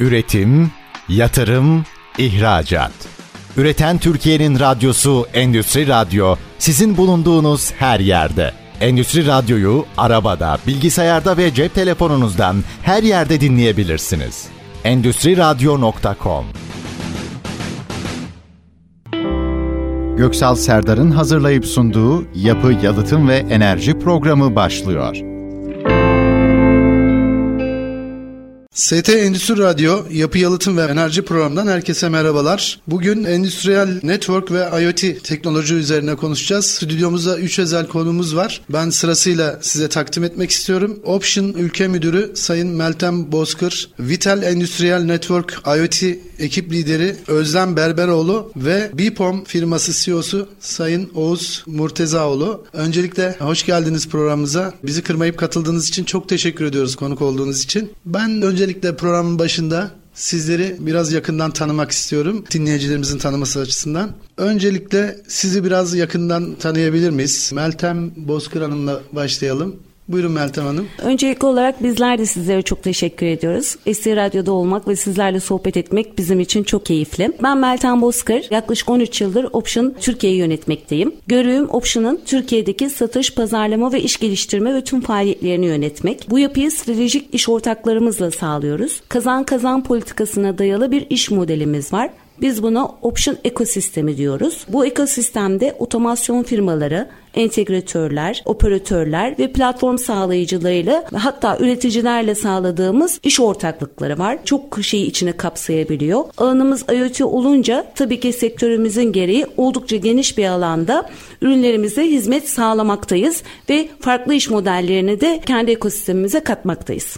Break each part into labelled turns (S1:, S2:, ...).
S1: Üretim, yatırım, ihracat. Üreten Türkiye'nin radyosu Endüstri Radyo sizin bulunduğunuz her yerde. Endüstri Radyo'yu arabada, bilgisayarda ve cep telefonunuzdan her yerde dinleyebilirsiniz. Endüstri Radyo.com Göksal Serdar'ın hazırlayıp sunduğu Yapı, Yalıtım ve Enerji programı başlıyor.
S2: ST Endüstri Radyo Yapı Yalıtım ve Enerji programından herkese merhabalar. Bugün endüstriyel network ve IoT teknoloji üzerine konuşacağız. Stüdyomuzda 3 özel konumuz var. Ben sırasıyla size takdim etmek istiyorum. Option Ülke Müdürü Sayın Meltem Bozkır, Vital Endüstriyel Network IoT ekip lideri Özlem Berberoğlu ve Bipom firması CEO'su Sayın Oğuz Murtezaoğlu. Öncelikle hoş geldiniz programımıza. Bizi kırmayıp katıldığınız için çok teşekkür ediyoruz konuk olduğunuz için. Ben öncelikle programın başında sizleri biraz yakından tanımak istiyorum. Dinleyicilerimizin tanıması açısından. Öncelikle sizi biraz yakından tanıyabilir miyiz? Meltem Bozkır Hanım'la başlayalım. Buyurun Meltem Hanım.
S3: Öncelikli olarak bizler de sizlere çok teşekkür ediyoruz. Esti Radyo'da olmak ve sizlerle sohbet etmek bizim için çok keyifli. Ben Meltem Bozkır. Yaklaşık 13 yıldır Option Türkiye'yi yönetmekteyim. Görevim Option'ın Türkiye'deki satış, pazarlama ve iş geliştirme ve tüm faaliyetlerini yönetmek. Bu yapıyı stratejik iş ortaklarımızla sağlıyoruz. Kazan kazan politikasına dayalı bir iş modelimiz var. Biz buna option ekosistemi diyoruz. Bu ekosistemde otomasyon firmaları, entegratörler, operatörler ve platform sağlayıcılarıyla hatta üreticilerle sağladığımız iş ortaklıkları var. Çok şeyi içine kapsayabiliyor. Alanımız IoT olunca tabii ki sektörümüzün gereği oldukça geniş bir alanda ürünlerimize hizmet sağlamaktayız ve farklı iş modellerini de kendi ekosistemimize katmaktayız.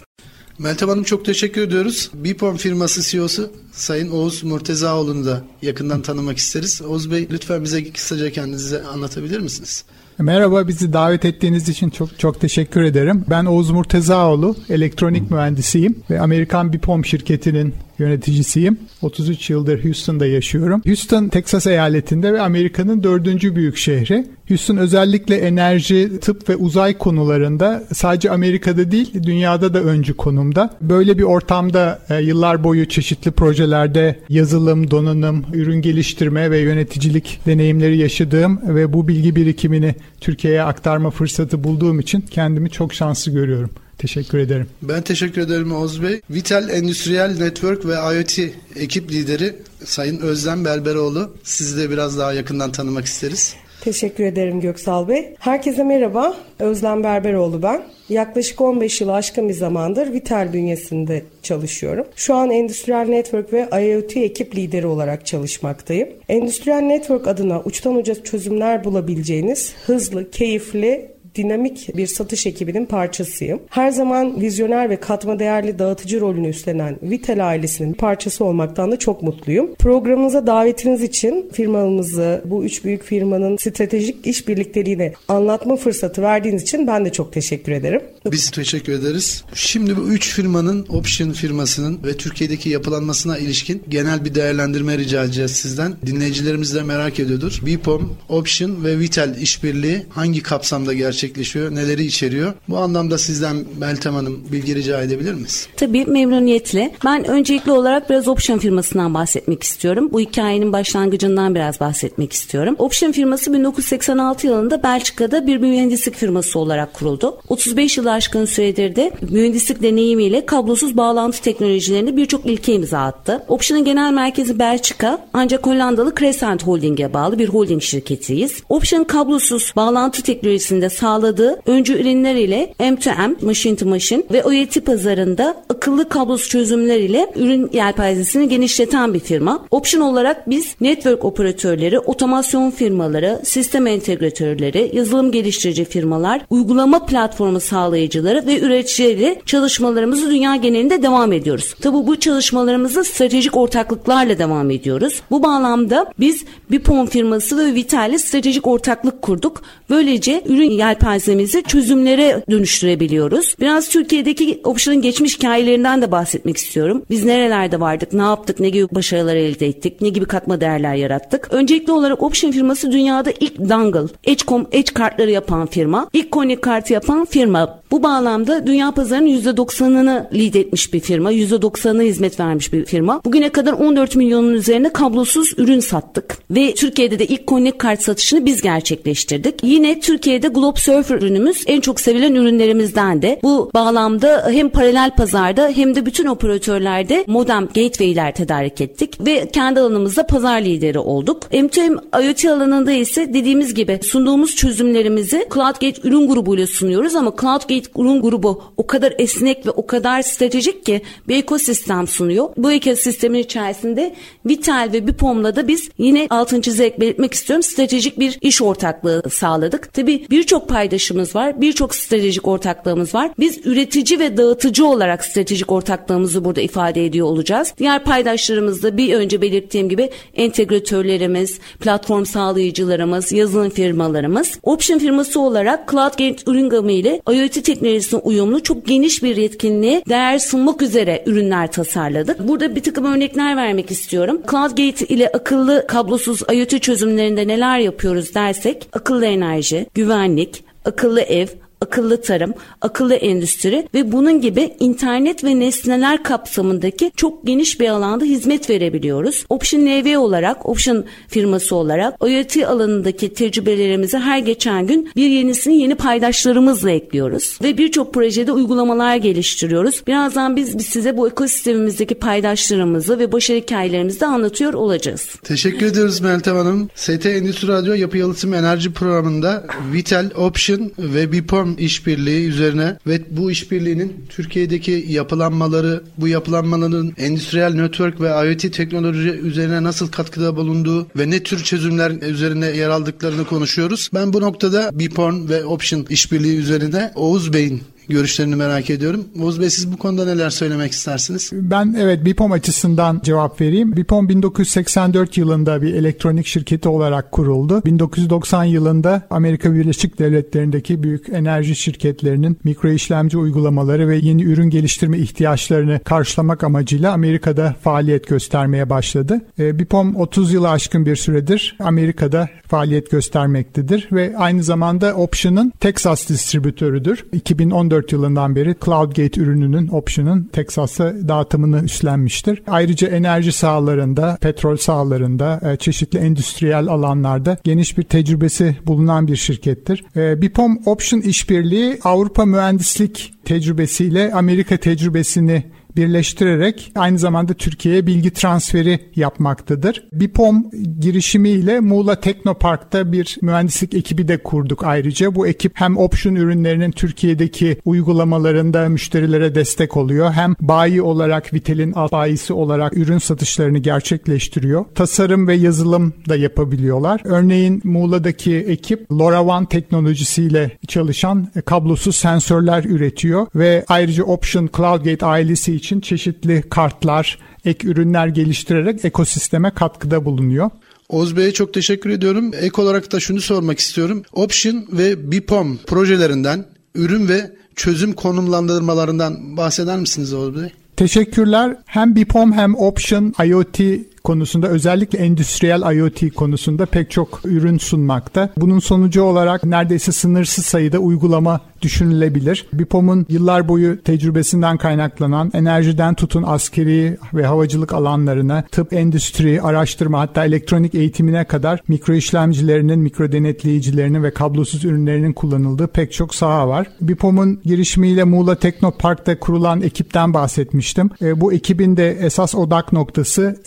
S2: Meltem Hanım çok teşekkür ediyoruz. Bipom firması CEO'su Sayın Oğuz Murtezaoğlu'nu da yakından tanımak isteriz. Oğuz Bey lütfen bize kısaca kendinizi anlatabilir misiniz?
S4: Merhaba, bizi davet ettiğiniz için çok çok teşekkür ederim. Ben Oğuz Murtezaoğlu, elektronik mühendisiyim ve Amerikan Bipom şirketinin yöneticisiyim. 33 yıldır Houston'da yaşıyorum. Houston, Texas eyaletinde ve Amerika'nın dördüncü büyük şehri. Houston özellikle enerji, tıp ve uzay konularında sadece Amerika'da değil dünyada da öncü konumda. Böyle bir ortamda e, yıllar boyu çeşitli projelerde yazılım, donanım, ürün geliştirme ve yöneticilik deneyimleri yaşadığım ve bu bilgi birikimini Türkiye'ye aktarma fırsatı bulduğum için kendimi çok şanslı görüyorum. Teşekkür ederim.
S2: Ben teşekkür ederim Oğuz Bey. Vital Endüstriyel Network ve IoT ekip lideri Sayın Özlem Berberoğlu. Sizi de biraz daha yakından tanımak isteriz.
S5: Teşekkür ederim Göksal Bey. Herkese merhaba. Özlem Berberoğlu ben. Yaklaşık 15 yılı aşkın bir zamandır Vital bünyesinde çalışıyorum. Şu an Endüstriyel Network ve IoT ekip lideri olarak çalışmaktayım. Endüstriyel Network adına uçtan uca çözümler bulabileceğiniz hızlı, keyifli dinamik bir satış ekibinin parçasıyım. Her zaman vizyoner ve katma değerli dağıtıcı rolünü üstlenen Vitel ailesinin parçası olmaktan da çok mutluyum. Programımıza davetiniz için firmamızı, bu üç büyük firmanın stratejik işbirlikteliğini anlatma fırsatı verdiğiniz için ben de çok teşekkür ederim.
S2: Biz teşekkür ederiz. Şimdi bu üç firmanın Option firmasının ve Türkiye'deki yapılanmasına ilişkin genel bir değerlendirme rica edeceğiz sizden. Dinleyicilerimiz de merak ediyordur. Bipom, Option ve Vitel işbirliği hangi kapsamda gerçekleşiyor, neleri içeriyor? Bu anlamda sizden Meltem Hanım bilgi rica edebilir miyiz?
S3: Tabii memnuniyetle. Ben öncelikli olarak biraz Option firmasından bahsetmek istiyorum. Bu hikayenin başlangıcından biraz bahsetmek istiyorum. Option firması 1986 yılında Belçika'da bir mühendislik firması olarak kuruldu. 35 yıl aşkın süredir de mühendislik deneyimiyle kablosuz bağlantı teknolojilerinde birçok ilke imza attı. Option'ın genel merkezi Belçika ancak Hollandalı Crescent Holding'e bağlı bir holding şirketiyiz. Option kablosuz bağlantı teknolojisinde sağladığı öncü ürünler ile M2M, machine to machine ve OET pazarında akıllı kablosuz çözümler ile ürün yelpazesini genişleten bir firma. Option olarak biz network operatörleri, otomasyon firmaları, sistem entegratörleri, yazılım geliştirici firmalar, uygulama platformu sağlayıcıları ve üreticileri çalışmalarımızı dünya genelinde devam ediyoruz. Tabi bu çalışmalarımızı stratejik ortaklıklarla devam ediyoruz. Bu bağlamda biz Bipon firması ve Vital'le stratejik ortaklık kurduk. Böylece ürün yelpazemizi çözümlere dönüştürebiliyoruz. Biraz Türkiye'deki Option'ın geçmiş hikayelerinden de bahsetmek istiyorum. Biz nerelerde vardık, ne yaptık, ne gibi başarılar elde ettik, ne gibi katma değerler yarattık. Öncelikli olarak Option firması dünyada ilk dongle, Edgecom Edge kartları yapan firma, ilk Connect kartı yapan firma. Bu bağlamda dünya pazarının %90'ını lead etmiş bir firma. %90'ına hizmet vermiş bir firma. Bugüne kadar 14 milyonun üzerine kablosuz ürün sattık. Ve Türkiye'de de ilk Connect kart satışını biz gerçekleştirdik. Yine Türkiye'de Globe Surfer ürünümüz en çok sevilen ürünlerimizden de. Bu bağlamda hem paralel pazarda hem de bütün operatörlerde modem gateway'ler tedarik ettik ve kendi alanımızda pazar lideri olduk. M2M IoT alanında ise dediğimiz gibi sunduğumuz çözümlerimizi CloudGate ürün grubuyla sunuyoruz ama CloudGate ürün grubu o kadar esnek ve o kadar stratejik ki bir ekosistem sunuyor. Bu ekosistemin içerisinde Vital ve Bipom'la da biz yine altın çizerek belirtmek istiyorum stratejik bir iş ortaklığı sağladık. Tabii birçok paydaşımız var, birçok stratejik ortaklığımız var. Biz üretici ve dağıtıcı olarak stratejik ortaklığımızı burada ifade ediyor olacağız. Diğer paydaşlarımız da bir önce belirttiğim gibi entegratörlerimiz, platform sağlayıcılarımız, yazılım firmalarımız. Option firması olarak CloudGate ürün gamı ile IoT teknolojisine uyumlu çok geniş bir yetkinliğe değer sunmak üzere ürünler tasarladık. Burada bir takım örnekler vermek istiyorum. CloudGate ile akıllı kablosuz IoT çözümlerinde neler yapıyoruz dersek akıllı enerji, güvenlik, akıllı ev, akıllı tarım, akıllı endüstri ve bunun gibi internet ve nesneler kapsamındaki çok geniş bir alanda hizmet verebiliyoruz. Option NV olarak, Option firması olarak IoT alanındaki tecrübelerimizi her geçen gün bir yenisini yeni paydaşlarımızla ekliyoruz ve birçok projede uygulamalar geliştiriyoruz. Birazdan biz, biz size bu ekosistemimizdeki paydaşlarımızı ve başarı hikayelerimizi de anlatıyor olacağız.
S2: Teşekkür ediyoruz Meltem Hanım. ST Endüstri Radyo Yapı Yalıtım Enerji programında Vital, Option ve Bipom işbirliği üzerine ve bu işbirliğinin Türkiye'deki yapılanmaları, bu yapılanmaların endüstriyel network ve IoT teknoloji üzerine nasıl katkıda bulunduğu ve ne tür çözümler üzerine yer aldıklarını konuşuyoruz. Ben bu noktada Biporn ve Option işbirliği üzerine Oğuz Bey'in görüşlerini merak ediyorum. Oğuz Bey siz bu konuda neler söylemek istersiniz?
S4: Ben evet BIPOM açısından cevap vereyim. BIPOM 1984 yılında bir elektronik şirketi olarak kuruldu. 1990 yılında Amerika Birleşik Devletleri'ndeki büyük enerji şirketlerinin mikro işlemci uygulamaları ve yeni ürün geliştirme ihtiyaçlarını karşılamak amacıyla Amerika'da faaliyet göstermeye başladı. E, BIPOM 30 yılı aşkın bir süredir Amerika'da faaliyet göstermektedir ve aynı zamanda Option'ın Texas distribütörüdür. 2014 2014 yılından beri CloudGate ürününün Option'ın Texas'a dağıtımını üstlenmiştir. Ayrıca enerji sahalarında, petrol sahalarında, e, çeşitli endüstriyel alanlarda geniş bir tecrübesi bulunan bir şirkettir. E, Bipom Option işbirliği Avrupa mühendislik tecrübesiyle Amerika tecrübesini birleştirerek aynı zamanda Türkiye'ye bilgi transferi yapmaktadır. BIPOM girişimiyle Muğla Teknopark'ta bir mühendislik ekibi de kurduk ayrıca. Bu ekip hem option ürünlerinin Türkiye'deki uygulamalarında müşterilere destek oluyor. Hem bayi olarak Vitel'in alt bayisi olarak ürün satışlarını gerçekleştiriyor. Tasarım ve yazılım da yapabiliyorlar. Örneğin Muğla'daki ekip LoRaWAN teknolojisiyle çalışan kablosuz sensörler üretiyor ve ayrıca Option CloudGate ailesi için çeşitli kartlar, ek ürünler geliştirerek ekosisteme katkıda bulunuyor.
S2: Oğuz Bey'e çok teşekkür ediyorum. Ek olarak da şunu sormak istiyorum. Option ve BIPOM projelerinden ürün ve çözüm konumlandırmalarından bahseder misiniz Oğuz Bey?
S4: Teşekkürler. Hem BIPOM hem Option IoT konusunda özellikle endüstriyel IoT konusunda pek çok ürün sunmakta. Bunun sonucu olarak neredeyse sınırsız sayıda uygulama düşünülebilir. BIPOM'un yıllar boyu tecrübesinden kaynaklanan enerjiden tutun askeri ve havacılık alanlarına, tıp, endüstri, araştırma hatta elektronik eğitimine kadar mikro işlemcilerinin, mikro denetleyicilerinin ve kablosuz ürünlerinin kullanıldığı pek çok saha var. BIPOM'un girişimiyle Muğla Teknopark'ta kurulan ekipten bahsetmiştim. E, bu ekibin de esas odak noktası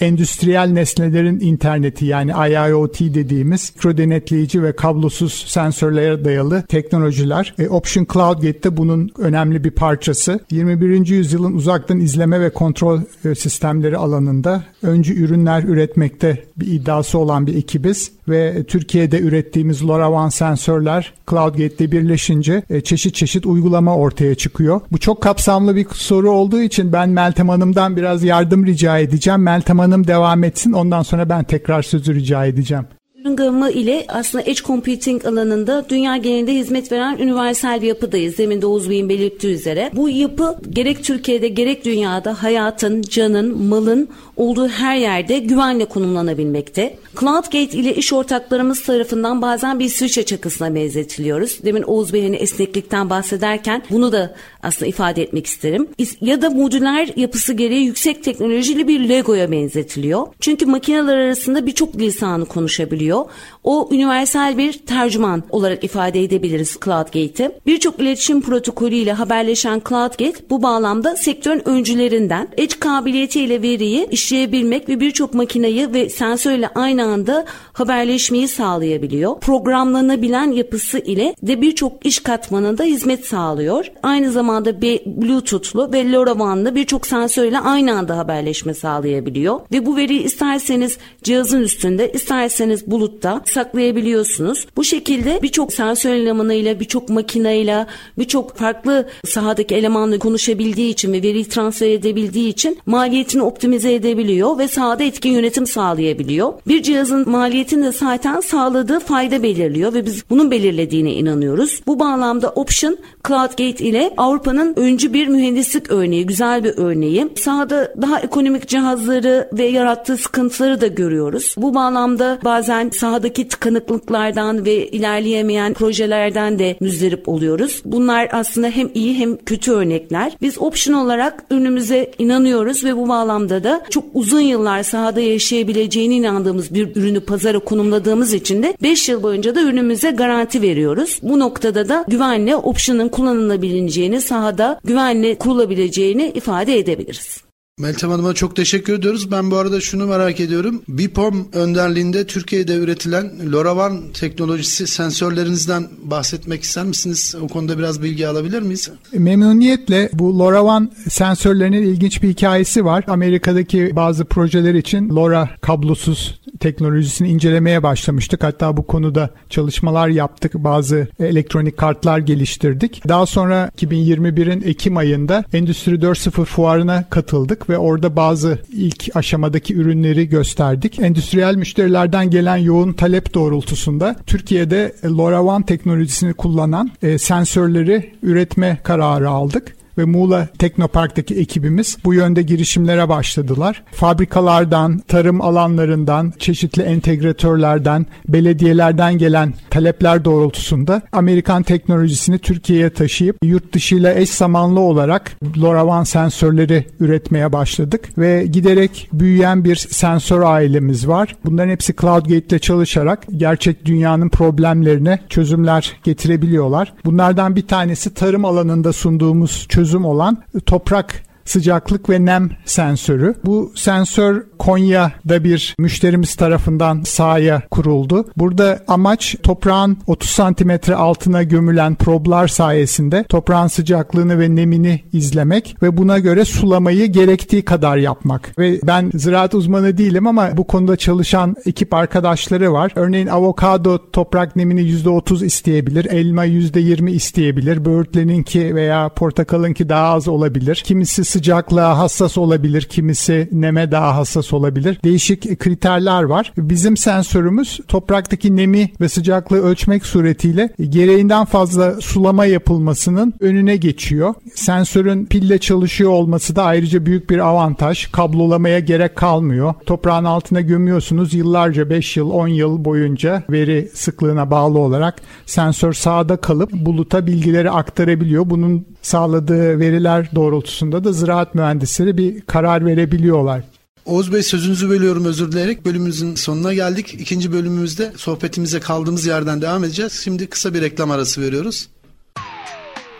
S4: endüstriyel nesnelerin interneti yani IIoT dediğimiz mikro denetleyici ve kablosuz sensörlere dayalı teknolojiler. E, Option CloudGate'de bunun önemli bir parçası. 21. yüzyılın uzaktan izleme ve kontrol e, sistemleri alanında öncü ürünler üretmekte bir iddiası olan bir ekibiz ve Türkiye'de ürettiğimiz LoRaWAN sensörler CloudGate'de birleşince e, çeşit çeşit uygulama ortaya çıkıyor. Bu çok kapsamlı bir soru olduğu için ben Meltem Hanım'dan biraz yardım rica edeceğim. Meltem Hanım devam etsin ondan sonra ben tekrar sözü rica edeceğim.
S3: Gamı ile aslında edge computing alanında dünya genelinde hizmet veren universal bir yapıdayız. Demin de Oğuz Bey'in belirttiği üzere. Bu yapı gerek Türkiye'de gerek dünyada hayatın, canın, malın olduğu her yerde güvenle konumlanabilmekte. CloudGate ile iş ortaklarımız tarafından bazen bir İsviçre çakısına benzetiliyoruz. Demin Oğuz Bey esneklikten bahsederken bunu da aslında ifade etmek isterim. Ya da modüler yapısı gereği yüksek teknolojili bir Lego'ya benzetiliyor. Çünkü makineler arasında birçok lisanı konuşabiliyor. O universal bir tercüman olarak ifade edebiliriz CloudGate'i. Birçok iletişim protokolü ile haberleşen CloudGate bu bağlamda sektörün öncülerinden. Edge kabiliyetiyle veriyi işleyebilmek ve birçok makineyi ve sensörle aynı anda haberleşmeyi sağlayabiliyor. Programlanabilen yapısı ile de birçok iş katmanında hizmet sağlıyor. Aynı zamanda Bluetooth'lu ve LoRaWAN'lı birçok sensörle aynı anda haberleşme sağlayabiliyor. Ve bu veriyi isterseniz cihazın üstünde, isterseniz bulutta saklayabiliyorsunuz. Bu şekilde birçok sensör elemanıyla, birçok makineyle, birçok farklı sahadaki elemanla konuşabildiği için ve veriyi transfer edebildiği için maliyetini optimize edebiliyor ve sahada etkin yönetim sağlayabiliyor. Bir cihazın maliyetini de zaten sağladığı fayda belirliyor ve biz bunun belirlediğine inanıyoruz. Bu bağlamda Option CloudGate ile Avrupa'nın öncü bir mühendislik örneği, güzel bir örneği. Sahada daha ekonomik cihazları ve yarattığı sıkıntıları da görüyoruz. Bu bağlamda bazen sahadaki tıkanıklıklardan ve ilerleyemeyen projelerden de müzdarip oluyoruz. Bunlar aslında hem iyi hem kötü örnekler. Biz Option olarak ürünümüze inanıyoruz ve bu bağlamda da çok uzun yıllar sahada yaşayabileceğine inandığımız bir ürünü pazara konumladığımız için de 5 yıl boyunca da ürünümüze garanti veriyoruz. Bu noktada da güvenle Option'ın kullanılabileceğini, sahada güvenle kurulabileceğini ifade edebiliriz.
S2: Meltem Hanım'a çok teşekkür ediyoruz. Ben bu arada şunu merak ediyorum. BIPOM önderliğinde Türkiye'de üretilen LoRaWAN teknolojisi sensörlerinizden bahsetmek ister misiniz? O konuda biraz bilgi alabilir miyiz?
S4: Memnuniyetle bu LoRaWAN sensörlerinin ilginç bir hikayesi var. Amerika'daki bazı projeler için LoRa kablosuz teknolojisini incelemeye başlamıştık. Hatta bu konuda çalışmalar yaptık. Bazı elektronik kartlar geliştirdik. Daha sonra 2021'in Ekim ayında Endüstri 4.0 fuarına katıldık ve orada bazı ilk aşamadaki ürünleri gösterdik. Endüstriyel müşterilerden gelen yoğun talep doğrultusunda Türkiye'de LoRaWAN teknolojisini kullanan e, sensörleri üretme kararı aldık ve Muğla Teknopark'taki ekibimiz bu yönde girişimlere başladılar. Fabrikalardan, tarım alanlarından, çeşitli entegratörlerden, belediyelerden gelen talepler doğrultusunda Amerikan teknolojisini Türkiye'ye taşıyıp yurt dışıyla eş zamanlı olarak LoRaWAN sensörleri üretmeye başladık ve giderek büyüyen bir sensör ailemiz var. Bunların hepsi CloudGate ile çalışarak gerçek dünyanın problemlerine çözümler getirebiliyorlar. Bunlardan bir tanesi tarım alanında sunduğumuz çözüm çözüm olan toprak sıcaklık ve nem sensörü. Bu sensör Konya'da bir müşterimiz tarafından sahaya kuruldu. Burada amaç toprağın 30 santimetre altına gömülen problar sayesinde toprağın sıcaklığını ve nemini izlemek ve buna göre sulamayı gerektiği kadar yapmak. Ve ben ziraat uzmanı değilim ama bu konuda çalışan ekip arkadaşları var. Örneğin avokado toprak nemini %30 isteyebilir, elma %20 isteyebilir, böğürtleninki veya portakalınki daha az olabilir. Kimisi sıcaklığa hassas olabilir, kimisi neme daha hassas olabilir. Değişik kriterler var. Bizim sensörümüz topraktaki nemi ve sıcaklığı ölçmek suretiyle gereğinden fazla sulama yapılmasının önüne geçiyor. Sensörün pille çalışıyor olması da ayrıca büyük bir avantaj. Kablolamaya gerek kalmıyor. Toprağın altına gömüyorsunuz yıllarca 5 yıl 10 yıl boyunca veri sıklığına bağlı olarak sensör sağda kalıp buluta bilgileri aktarabiliyor. Bunun sağladığı veriler doğrultusunda da ziraat mühendisleri bir karar verebiliyorlar.
S2: Oğuz Bey sözünüzü bölüyorum özür dileyerek bölümümüzün sonuna geldik. İkinci bölümümüzde sohbetimize kaldığımız yerden devam edeceğiz. Şimdi kısa bir reklam arası veriyoruz.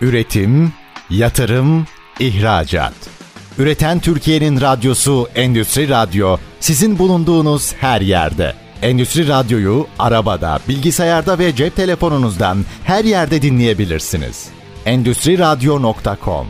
S1: Üretim, yatırım, ihracat. Üreten Türkiye'nin radyosu Endüstri Radyo sizin bulunduğunuz her yerde. Endüstri Radyo'yu arabada, bilgisayarda ve cep telefonunuzdan her yerde dinleyebilirsiniz. Endüstriradyo.com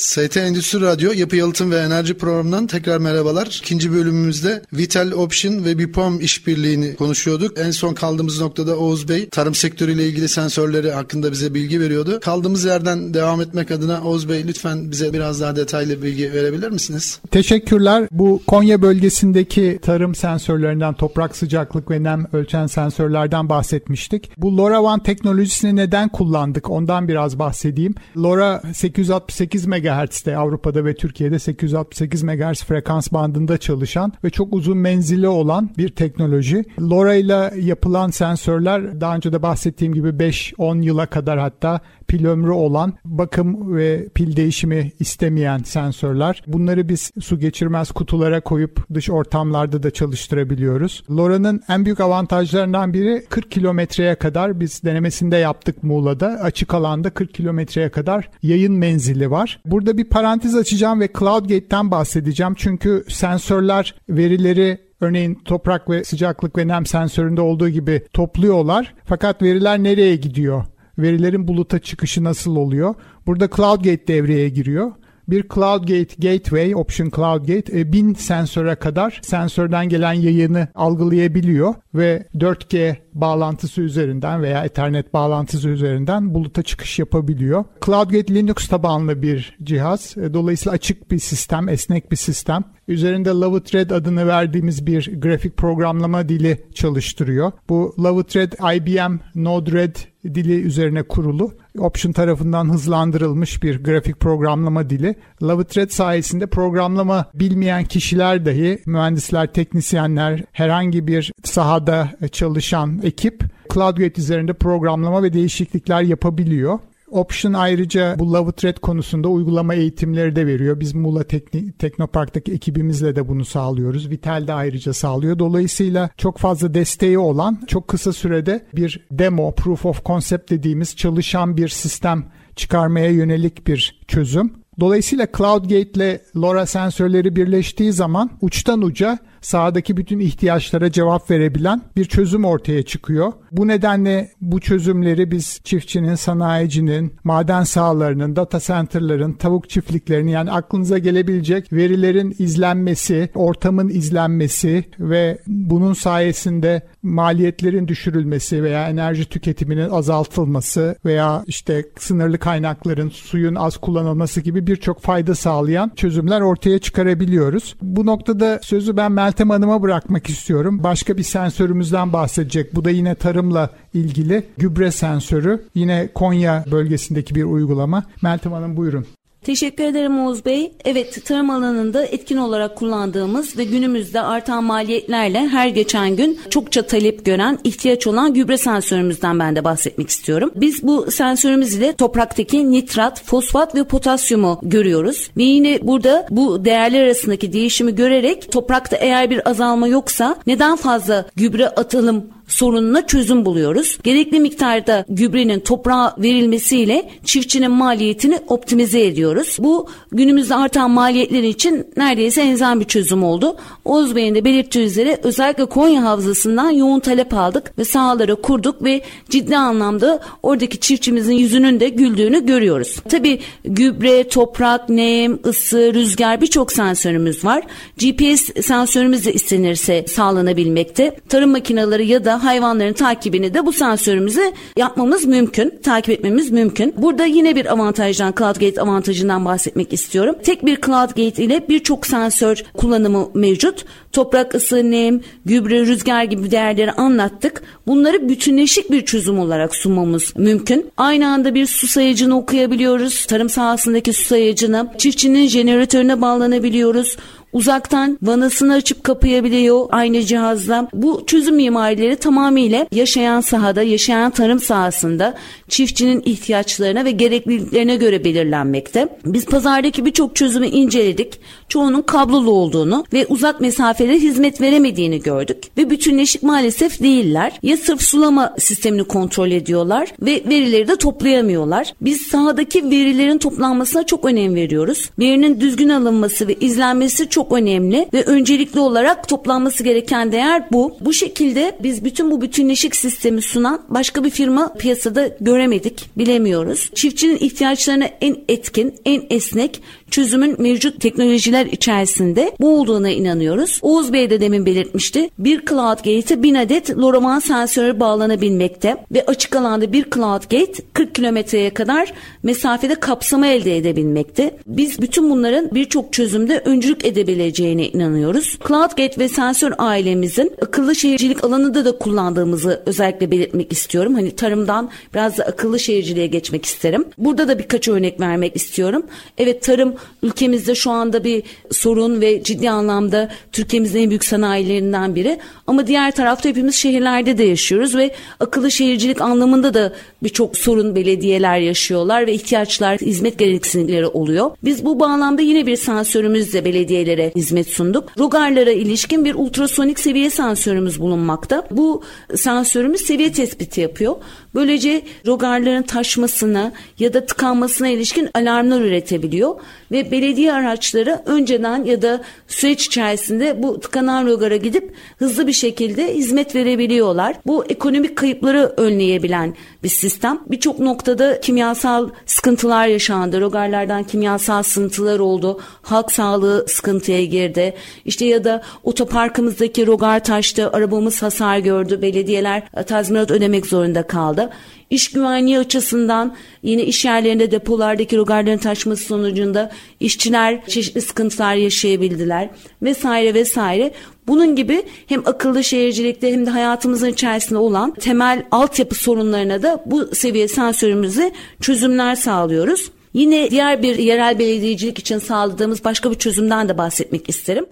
S2: ST Endüstri Radyo Yapı Yalıtım ve Enerji Programı'ndan tekrar merhabalar. İkinci bölümümüzde Vital Option ve Bipom işbirliğini konuşuyorduk. En son kaldığımız noktada Oğuz Bey tarım sektörüyle ilgili sensörleri hakkında bize bilgi veriyordu. Kaldığımız yerden devam etmek adına Oğuz Bey lütfen bize biraz daha detaylı bilgi verebilir misiniz?
S4: Teşekkürler. Bu Konya bölgesindeki tarım sensörlerinden toprak sıcaklık ve nem ölçen sensörlerden bahsetmiştik. Bu LoRaWAN teknolojisini neden kullandık ondan biraz bahsedeyim. LoRa 868 MHz'de Avrupa'da ve Türkiye'de 868 MHz frekans bandında çalışan ve çok uzun menzili olan bir teknoloji. LoRa ile yapılan sensörler daha önce de bahsettiğim gibi 5-10 yıla kadar hatta pil ömrü olan bakım ve pil değişimi istemeyen sensörler. Bunları biz su geçirmez kutulara koyup dış ortamlarda da çalıştırabiliyoruz. LoRa'nın en büyük avantajlarından biri 40 kilometreye kadar biz denemesinde yaptık Muğla'da. Açık alanda 40 kilometreye kadar yayın menzili var. Burada bir parantez açacağım ve CloudGate'ten bahsedeceğim. Çünkü sensörler verileri Örneğin toprak ve sıcaklık ve nem sensöründe olduğu gibi topluyorlar. Fakat veriler nereye gidiyor? Verilerin buluta çıkışı nasıl oluyor? Burada CloudGate devreye giriyor bir CloudGate Gateway, Option CloudGate 1000 e, sensöre kadar sensörden gelen yayını algılayabiliyor ve 4G bağlantısı üzerinden veya Ethernet bağlantısı üzerinden buluta çıkış yapabiliyor. CloudGate Linux tabanlı bir cihaz. E, dolayısıyla açık bir sistem, esnek bir sistem. Üzerinde Lovethread adını verdiğimiz bir grafik programlama dili çalıştırıyor. Bu Lovethread IBM Node-RED dili üzerine kurulu. Option tarafından hızlandırılmış bir grafik programlama dili. Lovethread sayesinde programlama bilmeyen kişiler dahi mühendisler, teknisyenler, herhangi bir sahada çalışan ekip CloudGate üzerinde programlama ve değişiklikler yapabiliyor. Option ayrıca bu Love Thread konusunda uygulama eğitimleri de veriyor. Biz Muğla Tekni Teknopark'taki ekibimizle de bunu sağlıyoruz. Vital de ayrıca sağlıyor. Dolayısıyla çok fazla desteği olan çok kısa sürede bir demo, proof of concept dediğimiz çalışan bir sistem çıkarmaya yönelik bir çözüm. Dolayısıyla CloudGate ile LoRa sensörleri birleştiği zaman uçtan uca sahadaki bütün ihtiyaçlara cevap verebilen bir çözüm ortaya çıkıyor. Bu nedenle bu çözümleri biz çiftçinin, sanayicinin, maden sahalarının, data center'ların, tavuk çiftliklerinin yani aklınıza gelebilecek verilerin izlenmesi, ortamın izlenmesi ve bunun sayesinde maliyetlerin düşürülmesi veya enerji tüketiminin azaltılması veya işte sınırlı kaynakların suyun az kullanılması gibi birçok fayda sağlayan çözümler ortaya çıkarabiliyoruz. Bu noktada sözü ben Meltem Hanım'a bırakmak istiyorum. Başka bir sensörümüzden bahsedecek. Bu da yine tarımla ilgili gübre sensörü. Yine Konya bölgesindeki bir uygulama. Meltem Hanım buyurun.
S3: Teşekkür ederim Oğuz Bey. Evet tarım alanında etkin olarak kullandığımız ve günümüzde artan maliyetlerle her geçen gün çokça talep gören ihtiyaç olan gübre sensörümüzden ben de bahsetmek istiyorum. Biz bu sensörümüz ile topraktaki nitrat, fosfat ve potasyumu görüyoruz. Ve yine burada bu değerler arasındaki değişimi görerek toprakta eğer bir azalma yoksa neden fazla gübre atalım sorununa çözüm buluyoruz. Gerekli miktarda gübrenin toprağa verilmesiyle çiftçinin maliyetini optimize ediyoruz. Bu günümüzde artan maliyetler için neredeyse enzel bir çözüm oldu. Oğuz Bey'in de belirttiği üzere özellikle Konya Havzası'ndan yoğun talep aldık ve sahalara kurduk ve ciddi anlamda oradaki çiftçimizin yüzünün de güldüğünü görüyoruz. Tabi gübre, toprak, nem, ısı, rüzgar birçok sensörümüz var. GPS sensörümüz de istenirse sağlanabilmekte. Tarım makineleri ya da hayvanların takibini de bu sensörümüzü yapmamız mümkün. Takip etmemiz mümkün. Burada yine bir avantajdan, CloudGate avantajından bahsetmek istiyorum. Tek bir CloudGate ile birçok sensör kullanımı mevcut. Toprak ısı, nem, gübre, rüzgar gibi değerleri anlattık. Bunları bütünleşik bir çözüm olarak sunmamız mümkün. Aynı anda bir su sayacını okuyabiliyoruz. Tarım sahasındaki su sayacını, çiftçinin jeneratörüne bağlanabiliyoruz uzaktan vanasını açıp kapayabiliyor aynı cihazla. Bu çözüm mimarileri tamamıyla yaşayan sahada, yaşayan tarım sahasında çiftçinin ihtiyaçlarına ve gerekliliklerine göre belirlenmekte. Biz pazardaki birçok çözümü inceledik. Çoğunun kablolu olduğunu ve uzak mesafe mesafelere hizmet veremediğini gördük ve bütünleşik maalesef değiller. Ya sırf sulama sistemini kontrol ediyorlar ve verileri de toplayamıyorlar. Biz sahadaki verilerin toplanmasına çok önem veriyoruz. Verinin düzgün alınması ve izlenmesi çok önemli ve öncelikli olarak toplanması gereken değer bu. Bu şekilde biz bütün bu bütünleşik sistemi sunan başka bir firma piyasada göremedik, bilemiyoruz. Çiftçinin ihtiyaçlarına en etkin, en esnek çözümün mevcut teknolojiler içerisinde bu olduğuna inanıyoruz. Oğuz Bey de demin belirtmişti. Bir Cloud Gate'e 1000 adet Loraman sensörü bağlanabilmekte ve açık alanda bir Cloud Gate 40 kilometreye kadar mesafede kapsama elde edebilmekte. Biz bütün bunların birçok çözümde öncülük edebileceğine inanıyoruz. Cloud Gate ve sensör ailemizin akıllı şehircilik alanında da kullandığımızı özellikle belirtmek istiyorum. Hani tarımdan biraz da akıllı şehirciliğe geçmek isterim. Burada da birkaç örnek vermek istiyorum. Evet tarım ülkemizde şu anda bir sorun ve ciddi anlamda Türkiye'mizin en büyük sanayilerinden biri. Ama diğer tarafta hepimiz şehirlerde de yaşıyoruz ve akıllı şehircilik anlamında da birçok sorun belediyeler yaşıyorlar ve ihtiyaçlar, hizmet gereksinimleri oluyor. Biz bu bağlamda yine bir sensörümüzle belediyelere hizmet sunduk. Rogarlara ilişkin bir ultrasonik seviye sensörümüz bulunmakta. Bu sensörümüz seviye tespiti yapıyor. Böylece rogarların taşmasına ya da tıkanmasına ilişkin alarmlar üretebiliyor ve belediye araçları önceden ya da süreç içerisinde bu tıkanan rogara gidip hızlı bir şekilde hizmet verebiliyorlar. Bu ekonomik kayıpları önleyebilen bir sistem. Birçok noktada kimyasal sıkıntılar yaşandı. Rogarlardan kimyasal sızıntılar oldu. Halk sağlığı sıkıntıya girdi. İşte ya da otoparkımızdaki rogar taştı. Arabamız hasar gördü. Belediyeler tazminat ödemek zorunda kaldı. İş güvenliği açısından yine iş yerlerinde depolardaki rogarların taşması sonucunda işçiler çeşitli sıkıntılar yaşayabildiler vesaire vesaire. Bunun gibi hem akıllı şehircilikte hem de hayatımızın içerisinde olan temel altyapı sorunlarına da bu seviye sensörümüzle çözümler sağlıyoruz. Yine diğer bir yerel belediyecilik için sağladığımız başka bir çözümden de bahsetmek isterim.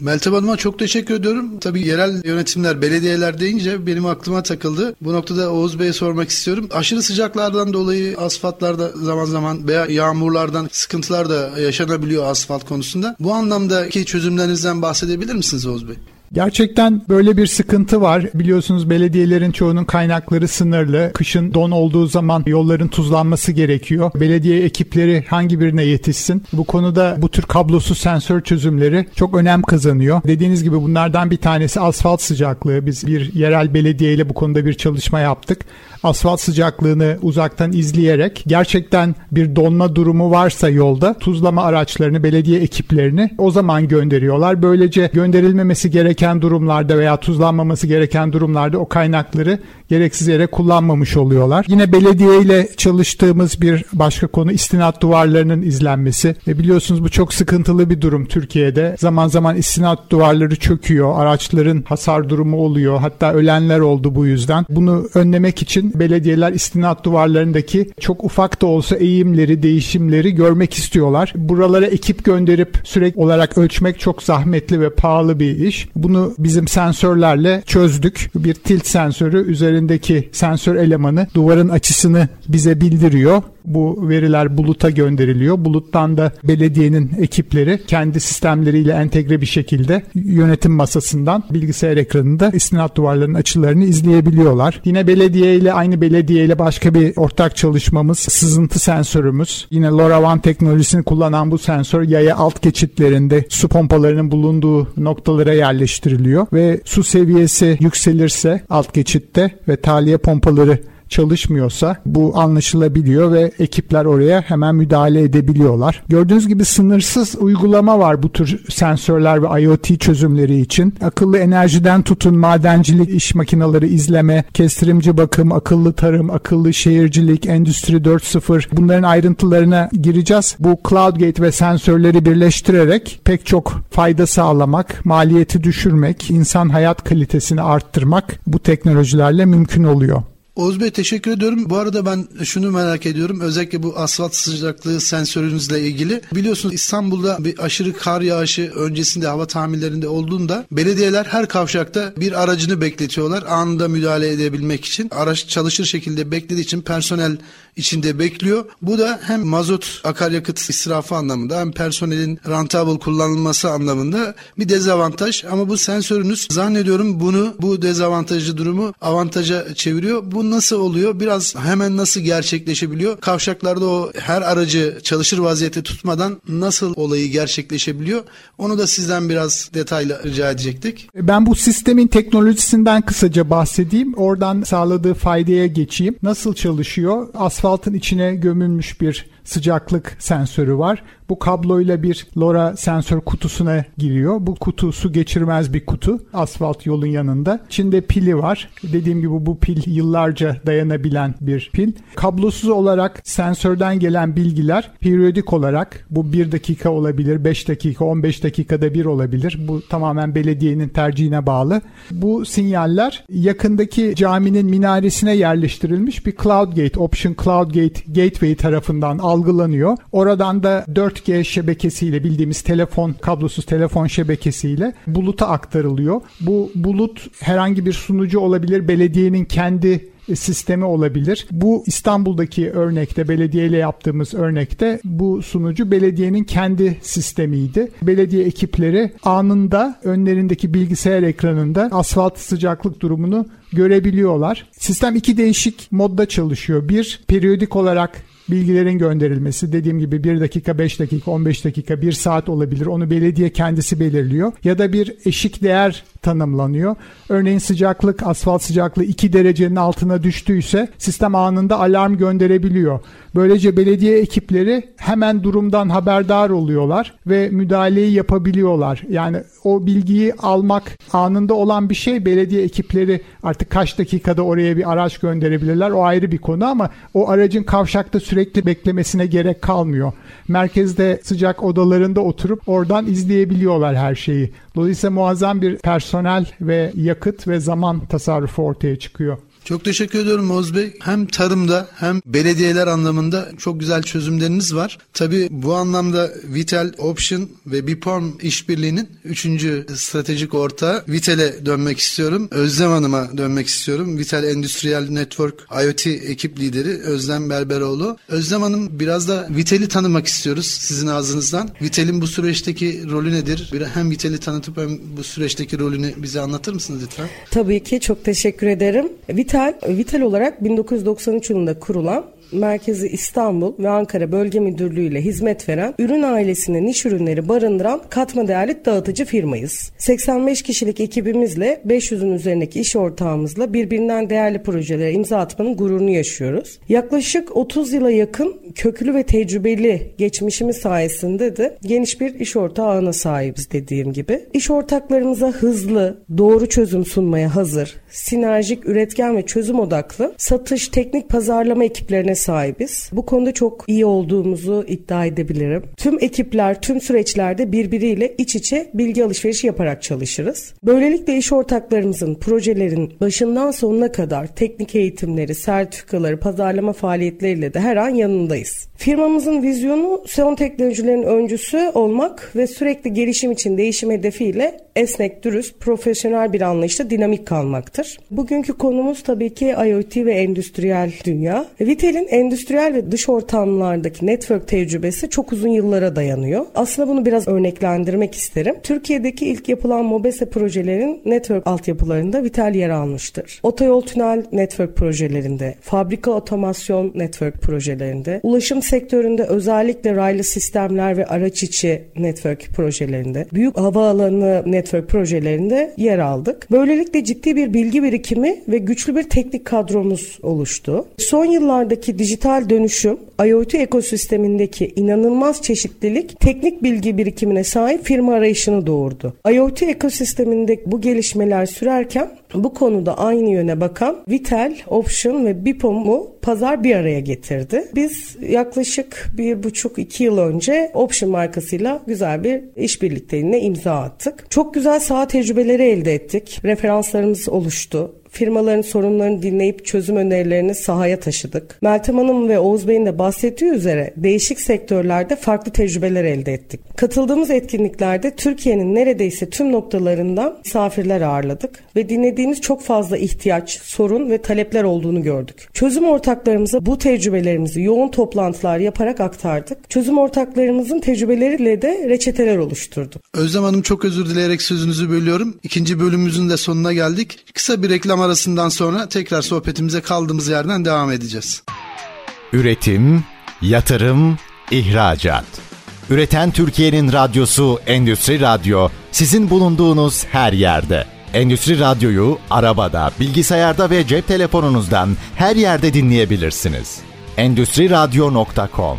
S2: Meltem Hanım'a çok teşekkür ediyorum. Tabii yerel yönetimler, belediyeler deyince benim aklıma takıldı. Bu noktada Oğuz Bey'e sormak istiyorum. Aşırı sıcaklardan dolayı asfaltlarda zaman zaman veya yağmurlardan sıkıntılar da yaşanabiliyor asfalt konusunda. Bu anlamdaki çözümlerinizden bahsedebilir misiniz Oğuz Bey?
S4: Gerçekten böyle bir sıkıntı var. Biliyorsunuz belediyelerin çoğunun kaynakları sınırlı. Kışın don olduğu zaman yolların tuzlanması gerekiyor. Belediye ekipleri hangi birine yetişsin? Bu konuda bu tür kablosuz sensör çözümleri çok önem kazanıyor. Dediğiniz gibi bunlardan bir tanesi asfalt sıcaklığı. Biz bir yerel belediye ile bu konuda bir çalışma yaptık asfalt sıcaklığını uzaktan izleyerek gerçekten bir donma durumu varsa yolda tuzlama araçlarını, belediye ekiplerini o zaman gönderiyorlar. Böylece gönderilmemesi gereken durumlarda veya tuzlanmaması gereken durumlarda o kaynakları gereksiz yere kullanmamış oluyorlar. Yine belediye ile çalıştığımız bir başka konu istinat duvarlarının izlenmesi. E biliyorsunuz bu çok sıkıntılı bir durum Türkiye'de. Zaman zaman istinat duvarları çöküyor, araçların hasar durumu oluyor. Hatta ölenler oldu bu yüzden. Bunu önlemek için belediyeler istinat duvarlarındaki çok ufak da olsa eğimleri, değişimleri görmek istiyorlar. Buralara ekip gönderip sürekli olarak ölçmek çok zahmetli ve pahalı bir iş. Bunu bizim sensörlerle çözdük. Bir tilt sensörü üzerindeki sensör elemanı duvarın açısını bize bildiriyor bu veriler buluta gönderiliyor. Buluttan da belediyenin ekipleri kendi sistemleriyle entegre bir şekilde yönetim masasından bilgisayar ekranında istinat duvarlarının açılarını izleyebiliyorlar. Yine belediye ile aynı belediye ile başka bir ortak çalışmamız sızıntı sensörümüz. Yine LoRaWAN teknolojisini kullanan bu sensör yaya alt geçitlerinde su pompalarının bulunduğu noktalara yerleştiriliyor ve su seviyesi yükselirse alt geçitte ve taliye pompaları çalışmıyorsa bu anlaşılabiliyor ve ekipler oraya hemen müdahale edebiliyorlar. Gördüğünüz gibi sınırsız uygulama var bu tür sensörler ve IoT çözümleri için. Akıllı enerjiden tutun madencilik, iş makineleri izleme, kestirimci bakım, akıllı tarım, akıllı şehircilik, endüstri 4.0 bunların ayrıntılarına gireceğiz. Bu CloudGate ve sensörleri birleştirerek pek çok fayda sağlamak, maliyeti düşürmek, insan hayat kalitesini arttırmak bu teknolojilerle mümkün oluyor.
S2: Oğuz Bey teşekkür ediyorum. Bu arada ben şunu merak ediyorum. Özellikle bu asfalt sıcaklığı sensörünüzle ilgili. Biliyorsunuz İstanbul'da bir aşırı kar yağışı öncesinde hava tahminlerinde olduğunda belediyeler her kavşakta bir aracını bekletiyorlar. Anında müdahale edebilmek için. Araç çalışır şekilde beklediği için personel içinde bekliyor. Bu da hem mazot akaryakıt israfı anlamında hem personelin rentable kullanılması anlamında bir dezavantaj ama bu sensörünüz zannediyorum bunu bu dezavantajlı durumu avantaja çeviriyor. Nasıl oluyor? Biraz hemen nasıl gerçekleşebiliyor? Kavşaklarda o her aracı çalışır vaziyette tutmadan nasıl olayı gerçekleşebiliyor? Onu da sizden biraz detaylı rica edecektik.
S4: Ben bu sistemin teknolojisinden kısaca bahsedeyim. Oradan sağladığı faydaya geçeyim. Nasıl çalışıyor? Asfaltın içine gömülmüş bir sıcaklık sensörü var. Bu kabloyla bir LoRa sensör kutusuna giriyor. Bu kutu su geçirmez bir kutu. Asfalt yolun yanında. İçinde pili var. Dediğim gibi bu pil yıllarca dayanabilen bir pil. Kablosuz olarak sensörden gelen bilgiler periyodik olarak bu 1 dakika olabilir, 5 dakika, 15 dakikada bir olabilir. Bu tamamen belediyenin tercihine bağlı. Bu sinyaller yakındaki caminin minaresine yerleştirilmiş bir Cloud Gate, Option Cloud Gate Gateway tarafından algılanıyor. Oradan da 4G şebekesiyle bildiğimiz telefon, kablosuz telefon şebekesiyle buluta aktarılıyor. Bu bulut herhangi bir sunucu olabilir, belediyenin kendi sistemi olabilir. Bu İstanbul'daki örnekte belediyeyle yaptığımız örnekte bu sunucu belediyenin kendi sistemiydi. Belediye ekipleri anında önlerindeki bilgisayar ekranında asfalt sıcaklık durumunu görebiliyorlar. Sistem iki değişik modda çalışıyor. Bir, periyodik olarak bilgilerin gönderilmesi dediğim gibi 1 dakika 5 dakika 15 dakika 1 saat olabilir onu belediye kendisi belirliyor ya da bir eşik değer tanımlanıyor. Örneğin sıcaklık asfalt sıcaklığı 2 derecenin altına düştüyse sistem anında alarm gönderebiliyor. Böylece belediye ekipleri hemen durumdan haberdar oluyorlar ve müdahaleyi yapabiliyorlar. Yani o bilgiyi almak anında olan bir şey belediye ekipleri artık kaç dakikada oraya bir araç gönderebilirler o ayrı bir konu ama o aracın kavşakta sürekli beklemesine gerek kalmıyor. Merkezde sıcak odalarında oturup oradan izleyebiliyorlar her şeyi. Dolayısıyla muazzam bir personel ve yakıt ve zaman tasarrufu ortaya çıkıyor.
S2: Çok teşekkür ediyorum Oğuz Bey. Hem tarımda hem belediyeler anlamında çok güzel çözümleriniz var. Tabii bu anlamda Vital, Option ve Biporm işbirliğinin üçüncü stratejik ortağı Vital'e dönmek istiyorum. Özlem Hanım'a dönmek istiyorum. Vital Endüstriyel Network IoT ekip lideri Özlem Berberoğlu. Özlem Hanım biraz da Vital'i tanımak istiyoruz sizin ağzınızdan. Vital'in bu süreçteki rolü nedir? Hem Vital'i tanıtıp hem bu süreçteki rolünü bize anlatır mısınız lütfen?
S5: Tabii ki çok teşekkür ederim. Vital Vital, Vital olarak 1993 yılında kurulan merkezi İstanbul ve Ankara Bölge Müdürlüğü ile hizmet veren ürün ailesine niş ürünleri barındıran katma değerli dağıtıcı firmayız. 85 kişilik ekibimizle 500'ün üzerindeki iş ortağımızla birbirinden değerli projelere imza atmanın gururunu yaşıyoruz. Yaklaşık 30 yıla yakın köklü ve tecrübeli geçmişimiz sayesinde de geniş bir iş ortağı ağına sahibiz dediğim gibi. İş ortaklarımıza hızlı, doğru çözüm sunmaya hazır, sinerjik, üretken ve çözüm odaklı satış, teknik pazarlama ekiplerine sahibiz. Bu konuda çok iyi olduğumuzu iddia edebilirim. Tüm ekipler tüm süreçlerde birbiriyle iç içe bilgi alışverişi yaparak çalışırız. Böylelikle iş ortaklarımızın projelerin başından sonuna kadar teknik eğitimleri, sertifikaları, pazarlama faaliyetleriyle de her an yanındayız. Firmamızın vizyonu son teknolojilerin öncüsü olmak ve sürekli gelişim için değişim hedefiyle esnek, dürüst, profesyonel bir anlayışla dinamik kalmaktır. Bugünkü konumuz tabii ki IoT ve endüstriyel dünya. Vitel'in endüstriyel ve dış ortamlardaki network tecrübesi çok uzun yıllara dayanıyor. Aslında bunu biraz örneklendirmek isterim. Türkiye'deki ilk yapılan MOBESE projelerin network altyapılarında Vitel yer almıştır. Otoyol tünel network projelerinde, fabrika otomasyon network projelerinde, ulaşım sektöründe özellikle raylı sistemler ve araç içi network projelerinde, büyük havaalanı network projelerinde yer aldık. Böylelikle ciddi bir bilgi birikimi ve güçlü bir teknik kadromuz oluştu. Son yıllardaki dijital dönüşüm, IoT ekosistemindeki inanılmaz çeşitlilik teknik bilgi birikimine sahip firma arayışını doğurdu. IoT ekosisteminde bu gelişmeler sürerken bu konuda aynı yöne bakan Vitel, Option ve Bipom'u pazar bir araya getirdi. Biz yaklaşık bir buçuk iki yıl önce Option markasıyla güzel bir işbirlikteliğine imza attık. Çok güzel saha tecrübeleri elde ettik. Referanslarımız oluştu Firmaların sorunlarını dinleyip çözüm önerilerini sahaya taşıdık. Meltem Hanım ve Oğuz Bey'in de bahsettiği üzere değişik sektörlerde farklı tecrübeler elde ettik. Katıldığımız etkinliklerde Türkiye'nin neredeyse tüm noktalarından misafirler ağırladık ve dinlediğimiz çok fazla ihtiyaç, sorun ve talepler olduğunu gördük. Çözüm ortaklarımıza bu tecrübelerimizi yoğun toplantılar yaparak aktardık. Çözüm ortaklarımızın tecrübeleriyle de reçeteler oluşturduk.
S2: Özlem Hanım çok özür dileyerek sözünüzü bölüyorum. İkinci bölümümüzün de sonuna geldik. Kısa bir reklam arasından sonra tekrar sohbetimize kaldığımız yerden devam edeceğiz.
S1: Üretim, yatırım, ihracat. Üreten Türkiye'nin radyosu Endüstri Radyo sizin bulunduğunuz her yerde. Endüstri Radyo'yu arabada, bilgisayarda ve cep telefonunuzdan her yerde dinleyebilirsiniz. Endüstri Radyo.com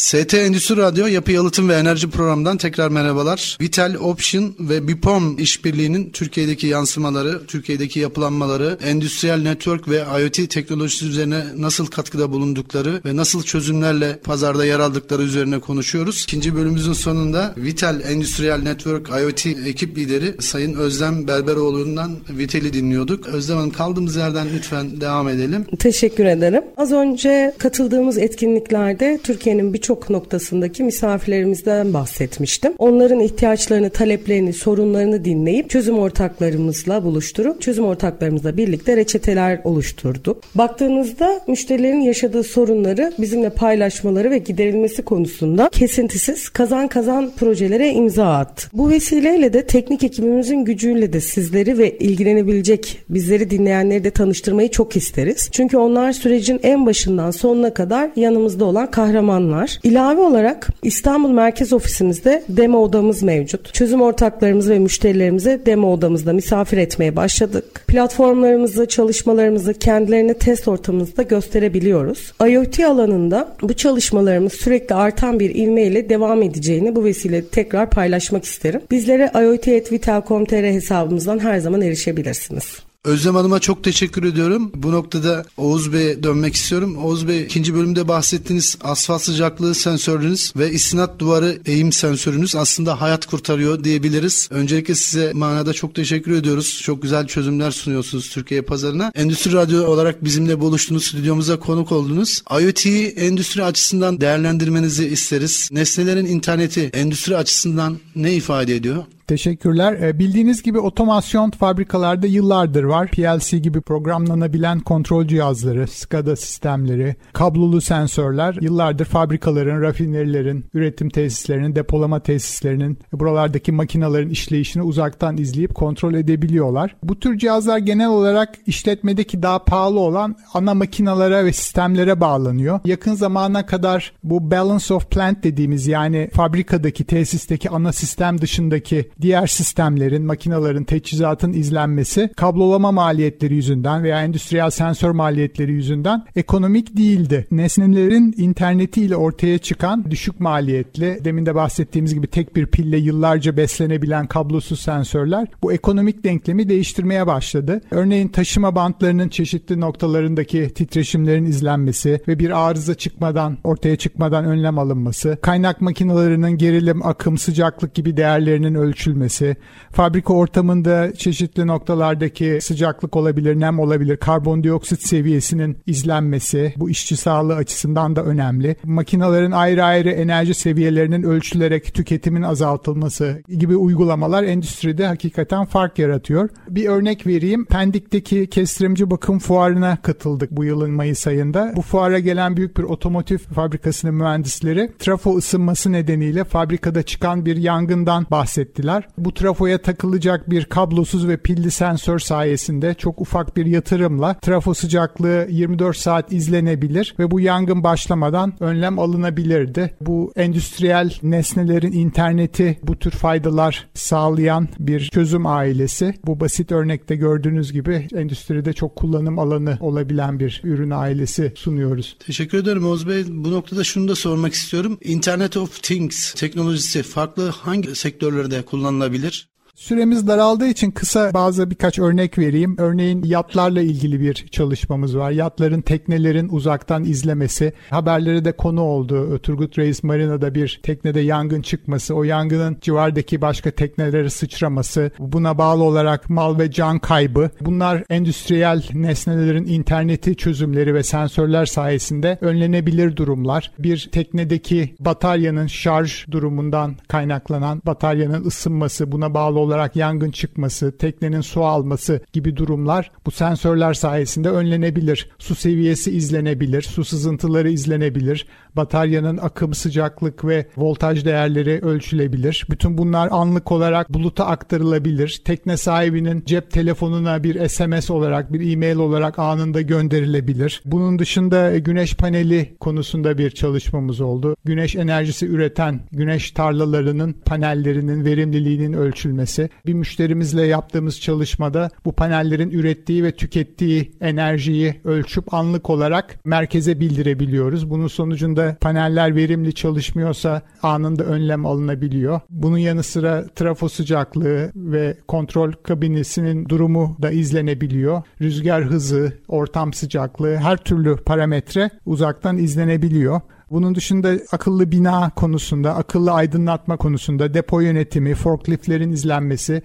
S2: ST Endüstri Radyo Yapı Yalıtım ve Enerji Programı'ndan tekrar merhabalar. Vital Option ve Bipom işbirliğinin Türkiye'deki yansımaları, Türkiye'deki yapılanmaları, endüstriyel network ve IoT teknolojisi üzerine nasıl katkıda bulundukları ve nasıl çözümlerle pazarda yer aldıkları üzerine konuşuyoruz. İkinci bölümümüzün sonunda Vital Endüstriyel Network IoT ekip lideri Sayın Özlem Berberoğlu'ndan Vital'i dinliyorduk. Özlem Hanım kaldığımız yerden lütfen devam edelim.
S5: Teşekkür ederim. Az önce katıldığımız etkinliklerde Türkiye'nin birçok birçok noktasındaki misafirlerimizden bahsetmiştim. Onların ihtiyaçlarını, taleplerini, sorunlarını dinleyip çözüm ortaklarımızla buluşturup çözüm ortaklarımızla birlikte reçeteler oluşturduk. Baktığınızda müşterilerin yaşadığı sorunları bizimle paylaşmaları ve giderilmesi konusunda kesintisiz kazan kazan projelere imza attı. Bu vesileyle de teknik ekibimizin gücüyle de sizleri ve ilgilenebilecek bizleri dinleyenleri de tanıştırmayı çok isteriz. Çünkü onlar sürecin en başından sonuna kadar yanımızda olan kahramanlar. İlave olarak İstanbul Merkez Ofisimizde demo odamız mevcut. Çözüm ortaklarımız ve müşterilerimize demo odamızda misafir etmeye başladık. Platformlarımızı, çalışmalarımızı kendilerine test ortamımızda gösterebiliyoruz. IoT alanında bu çalışmalarımız sürekli artan bir ivmeyle devam edeceğini bu vesile tekrar paylaşmak isterim. Bizlere iot.vital.com.tr hesabımızdan her zaman erişebilirsiniz.
S2: Özlem Hanım'a çok teşekkür ediyorum. Bu noktada Oğuz Bey'e dönmek istiyorum. Oğuz Bey ikinci bölümde bahsettiğiniz asfalt sıcaklığı sensörünüz ve istinat duvarı eğim sensörünüz aslında hayat kurtarıyor diyebiliriz. Öncelikle size manada çok teşekkür ediyoruz. Çok güzel çözümler sunuyorsunuz Türkiye pazarına. Endüstri Radyo olarak bizimle buluştunuz, stüdyomuza konuk oldunuz. IoT'yi endüstri açısından değerlendirmenizi isteriz. Nesnelerin interneti endüstri açısından ne ifade ediyor?
S4: Teşekkürler. E, bildiğiniz gibi otomasyon fabrikalarda yıllardır var. PLC gibi programlanabilen kontrol cihazları, SCADA sistemleri, kablolu sensörler yıllardır fabrikaların, rafinerilerin, üretim tesislerinin, depolama tesislerinin, buralardaki makinaların işleyişini uzaktan izleyip kontrol edebiliyorlar. Bu tür cihazlar genel olarak işletmedeki daha pahalı olan ana makinalara ve sistemlere bağlanıyor. Yakın zamana kadar bu balance of plant dediğimiz yani fabrikadaki, tesisteki ana sistem dışındaki diğer sistemlerin, makinelerin, teçhizatın izlenmesi kablolama maliyetleri yüzünden veya endüstriyel sensör maliyetleri yüzünden ekonomik değildi. Nesnelerin internetiyle ortaya çıkan düşük maliyetli, demin de bahsettiğimiz gibi tek bir pille yıllarca beslenebilen kablosuz sensörler bu ekonomik denklemi değiştirmeye başladı. Örneğin taşıma bantlarının çeşitli noktalarındaki titreşimlerin izlenmesi ve bir arıza çıkmadan, ortaya çıkmadan önlem alınması, kaynak makinelerinin gerilim, akım, sıcaklık gibi değerlerinin ölçülmesi, ölçülmesi, fabrika ortamında çeşitli noktalardaki sıcaklık olabilir, nem olabilir, karbondioksit seviyesinin izlenmesi bu işçi sağlığı açısından da önemli. Makinaların ayrı ayrı enerji seviyelerinin ölçülerek tüketimin azaltılması gibi uygulamalar endüstride hakikaten fark yaratıyor. Bir örnek vereyim. Pendik'teki kestirimci bakım fuarına katıldık bu yılın Mayıs ayında. Bu fuara gelen büyük bir otomotiv fabrikasının mühendisleri trafo ısınması nedeniyle fabrikada çıkan bir yangından bahsettiler var. Bu trafoya takılacak bir kablosuz ve pilli sensör sayesinde çok ufak bir yatırımla trafo sıcaklığı 24 saat izlenebilir ve bu yangın başlamadan önlem alınabilirdi. Bu endüstriyel nesnelerin interneti bu tür faydalar sağlayan bir çözüm ailesi. Bu basit örnekte gördüğünüz gibi endüstride çok kullanım alanı olabilen bir ürün ailesi sunuyoruz.
S2: Teşekkür ederim Oğuz Bey. Bu noktada şunu da sormak istiyorum. Internet of Things teknolojisi farklı hangi sektörlerde kullanılabilir?
S4: Süremiz daraldığı için kısa bazı birkaç örnek vereyim. Örneğin yatlarla ilgili bir çalışmamız var. Yatların, teknelerin uzaktan izlemesi. Haberlere de konu oldu. Turgut Reis Marina'da bir teknede yangın çıkması, o yangının civardaki başka teknelere sıçraması, buna bağlı olarak mal ve can kaybı. Bunlar endüstriyel nesnelerin interneti çözümleri ve sensörler sayesinde önlenebilir durumlar. Bir teknedeki bataryanın şarj durumundan kaynaklanan bataryanın ısınması, buna bağlı olarak yangın çıkması, teknenin su alması gibi durumlar bu sensörler sayesinde önlenebilir. Su seviyesi izlenebilir, su sızıntıları izlenebilir, bataryanın akım, sıcaklık ve voltaj değerleri ölçülebilir. Bütün bunlar anlık olarak buluta aktarılabilir. Tekne sahibinin cep telefonuna bir SMS olarak, bir e-mail olarak anında gönderilebilir. Bunun dışında güneş paneli konusunda bir çalışmamız oldu. Güneş enerjisi üreten güneş tarlalarının panellerinin verimliliğinin ölçülmesi. Bir müşterimizle yaptığımız çalışmada bu panellerin ürettiği ve tükettiği enerjiyi ölçüp anlık olarak merkeze bildirebiliyoruz. Bunun sonucunda paneller verimli çalışmıyorsa anında önlem alınabiliyor. Bunun yanı sıra trafo sıcaklığı ve kontrol kabinesinin durumu da izlenebiliyor. Rüzgar hızı, ortam sıcaklığı her türlü parametre uzaktan izlenebiliyor. Bunun dışında akıllı bina konusunda, akıllı aydınlatma konusunda depo yönetimi, forkliftlerin izlenmesi,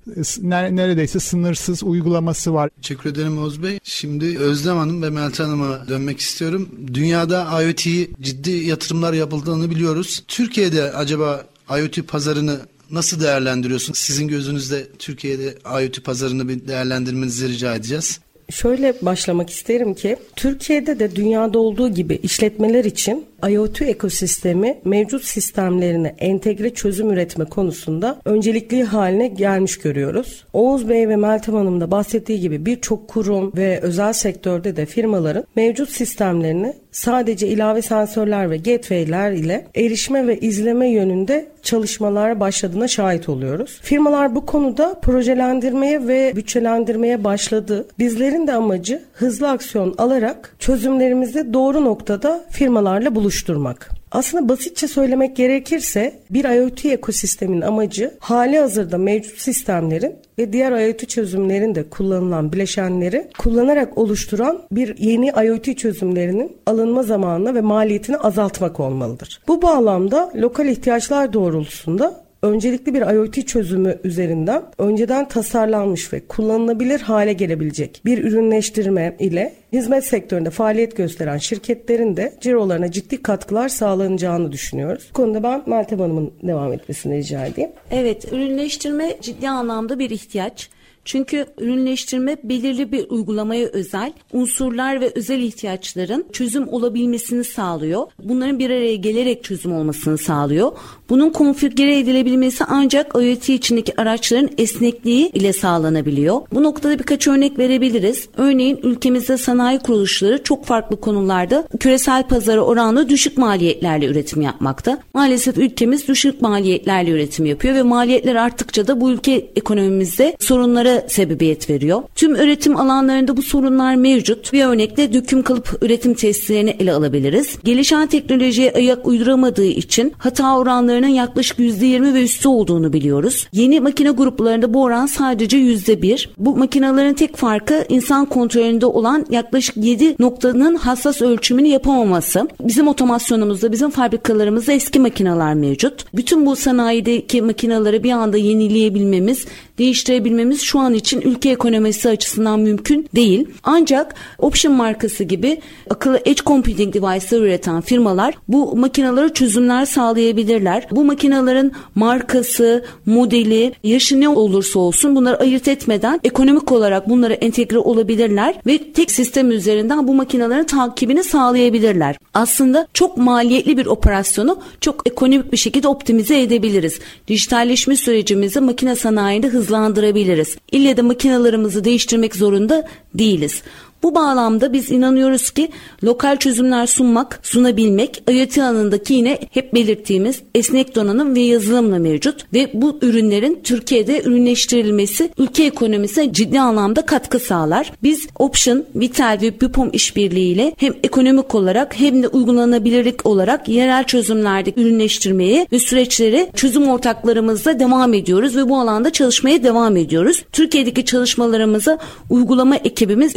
S4: neredeyse sınırsız uygulaması var.
S2: Teşekkür ederim Oğuz Bey. Şimdi Özlem Hanım ve Meltem Hanım'a dönmek istiyorum. Dünyada IoT ciddi yatırımlar yapıldığını biliyoruz. Türkiye'de acaba IoT pazarını nasıl değerlendiriyorsunuz? Sizin gözünüzde Türkiye'de IoT pazarını bir değerlendirmenizi rica edeceğiz.
S5: Şöyle başlamak isterim ki Türkiye'de de dünyada olduğu gibi işletmeler için IoT ekosistemi mevcut sistemlerine entegre çözüm üretme konusunda öncelikli haline gelmiş görüyoruz. Oğuz Bey ve Meltem Hanım da bahsettiği gibi birçok kurum ve özel sektörde de firmaların mevcut sistemlerini sadece ilave sensörler ve gateway'ler ile erişme ve izleme yönünde çalışmalara başladığına şahit oluyoruz. Firmalar bu konuda projelendirmeye ve bütçelendirmeye başladı. Bizlerin de amacı hızlı aksiyon alarak çözümlerimizi doğru noktada firmalarla buluşturmak. Aslında basitçe söylemek gerekirse bir IoT ekosistemin amacı hali hazırda mevcut sistemlerin ve diğer IoT çözümlerinde kullanılan bileşenleri kullanarak oluşturan bir yeni IoT çözümlerinin alınma zamanını ve maliyetini azaltmak olmalıdır. Bu bağlamda lokal ihtiyaçlar doğrultusunda öncelikli bir IoT çözümü üzerinden önceden tasarlanmış ve kullanılabilir hale gelebilecek bir ürünleştirme ile hizmet sektöründe faaliyet gösteren şirketlerin de cirolarına ciddi katkılar sağlanacağını düşünüyoruz. Bu konuda ben Meltem Hanım'ın devam etmesini rica edeyim.
S3: Evet, ürünleştirme ciddi anlamda bir ihtiyaç. Çünkü ürünleştirme belirli bir uygulamaya özel unsurlar ve özel ihtiyaçların çözüm olabilmesini sağlıyor. Bunların bir araya gelerek çözüm olmasını sağlıyor. Bunun konfigüre edilebilmesi ancak IoT içindeki araçların esnekliği ile sağlanabiliyor. Bu noktada birkaç örnek verebiliriz. Örneğin ülkemizde sanayi kuruluşları çok farklı konularda küresel pazara oranla düşük maliyetlerle üretim yapmakta. Maalesef ülkemiz düşük maliyetlerle üretim yapıyor ve maliyetler arttıkça da bu ülke ekonomimizde sorunlara sebebiyet veriyor. Tüm üretim alanlarında bu sorunlar mevcut. Bir örnekle döküm kalıp üretim testlerini ele alabiliriz. Gelişen teknolojiye ayak uyduramadığı için hata oranlarının yaklaşık %20 ve üstü olduğunu biliyoruz. Yeni makine gruplarında bu oran sadece %1. Bu makinelerin tek farkı insan kontrolünde olan yaklaşık 7 noktanın hassas ölçümünü yapamaması. Bizim otomasyonumuzda, bizim fabrikalarımızda eski makineler mevcut. Bütün bu sanayideki makineleri bir anda yenileyebilmemiz, değiştirebilmemiz şu an için ülke ekonomisi açısından mümkün değil. Ancak Option markası gibi akıllı edge computing device'lar üreten firmalar bu makinalara çözümler sağlayabilirler. Bu makinaların markası, modeli, yaşı ne olursa olsun bunları ayırt etmeden ekonomik olarak bunlara entegre olabilirler ve tek sistem üzerinden bu makinelerin takibini sağlayabilirler. Aslında çok maliyetli bir operasyonu çok ekonomik bir şekilde optimize edebiliriz. Dijitalleşme sürecimizi makine sanayinde hızlandırabiliriz. İlle de makinalarımızı değiştirmek zorunda değiliz. Bu bağlamda biz inanıyoruz ki lokal çözümler sunmak, sunabilmek IoT alanındaki yine hep belirttiğimiz esnek donanım ve yazılımla mevcut ve bu ürünlerin Türkiye'de ürünleştirilmesi ülke ekonomisine ciddi anlamda katkı sağlar. Biz Option, Vital ve Bupom işbirliğiyle hem ekonomik olarak hem de uygulanabilirlik olarak yerel çözümlerde ürünleştirmeye ve süreçleri çözüm ortaklarımızla devam ediyoruz ve bu alanda çalışmaya devam ediyoruz. Türkiye'deki çalışmalarımızı uygulama ekibimiz,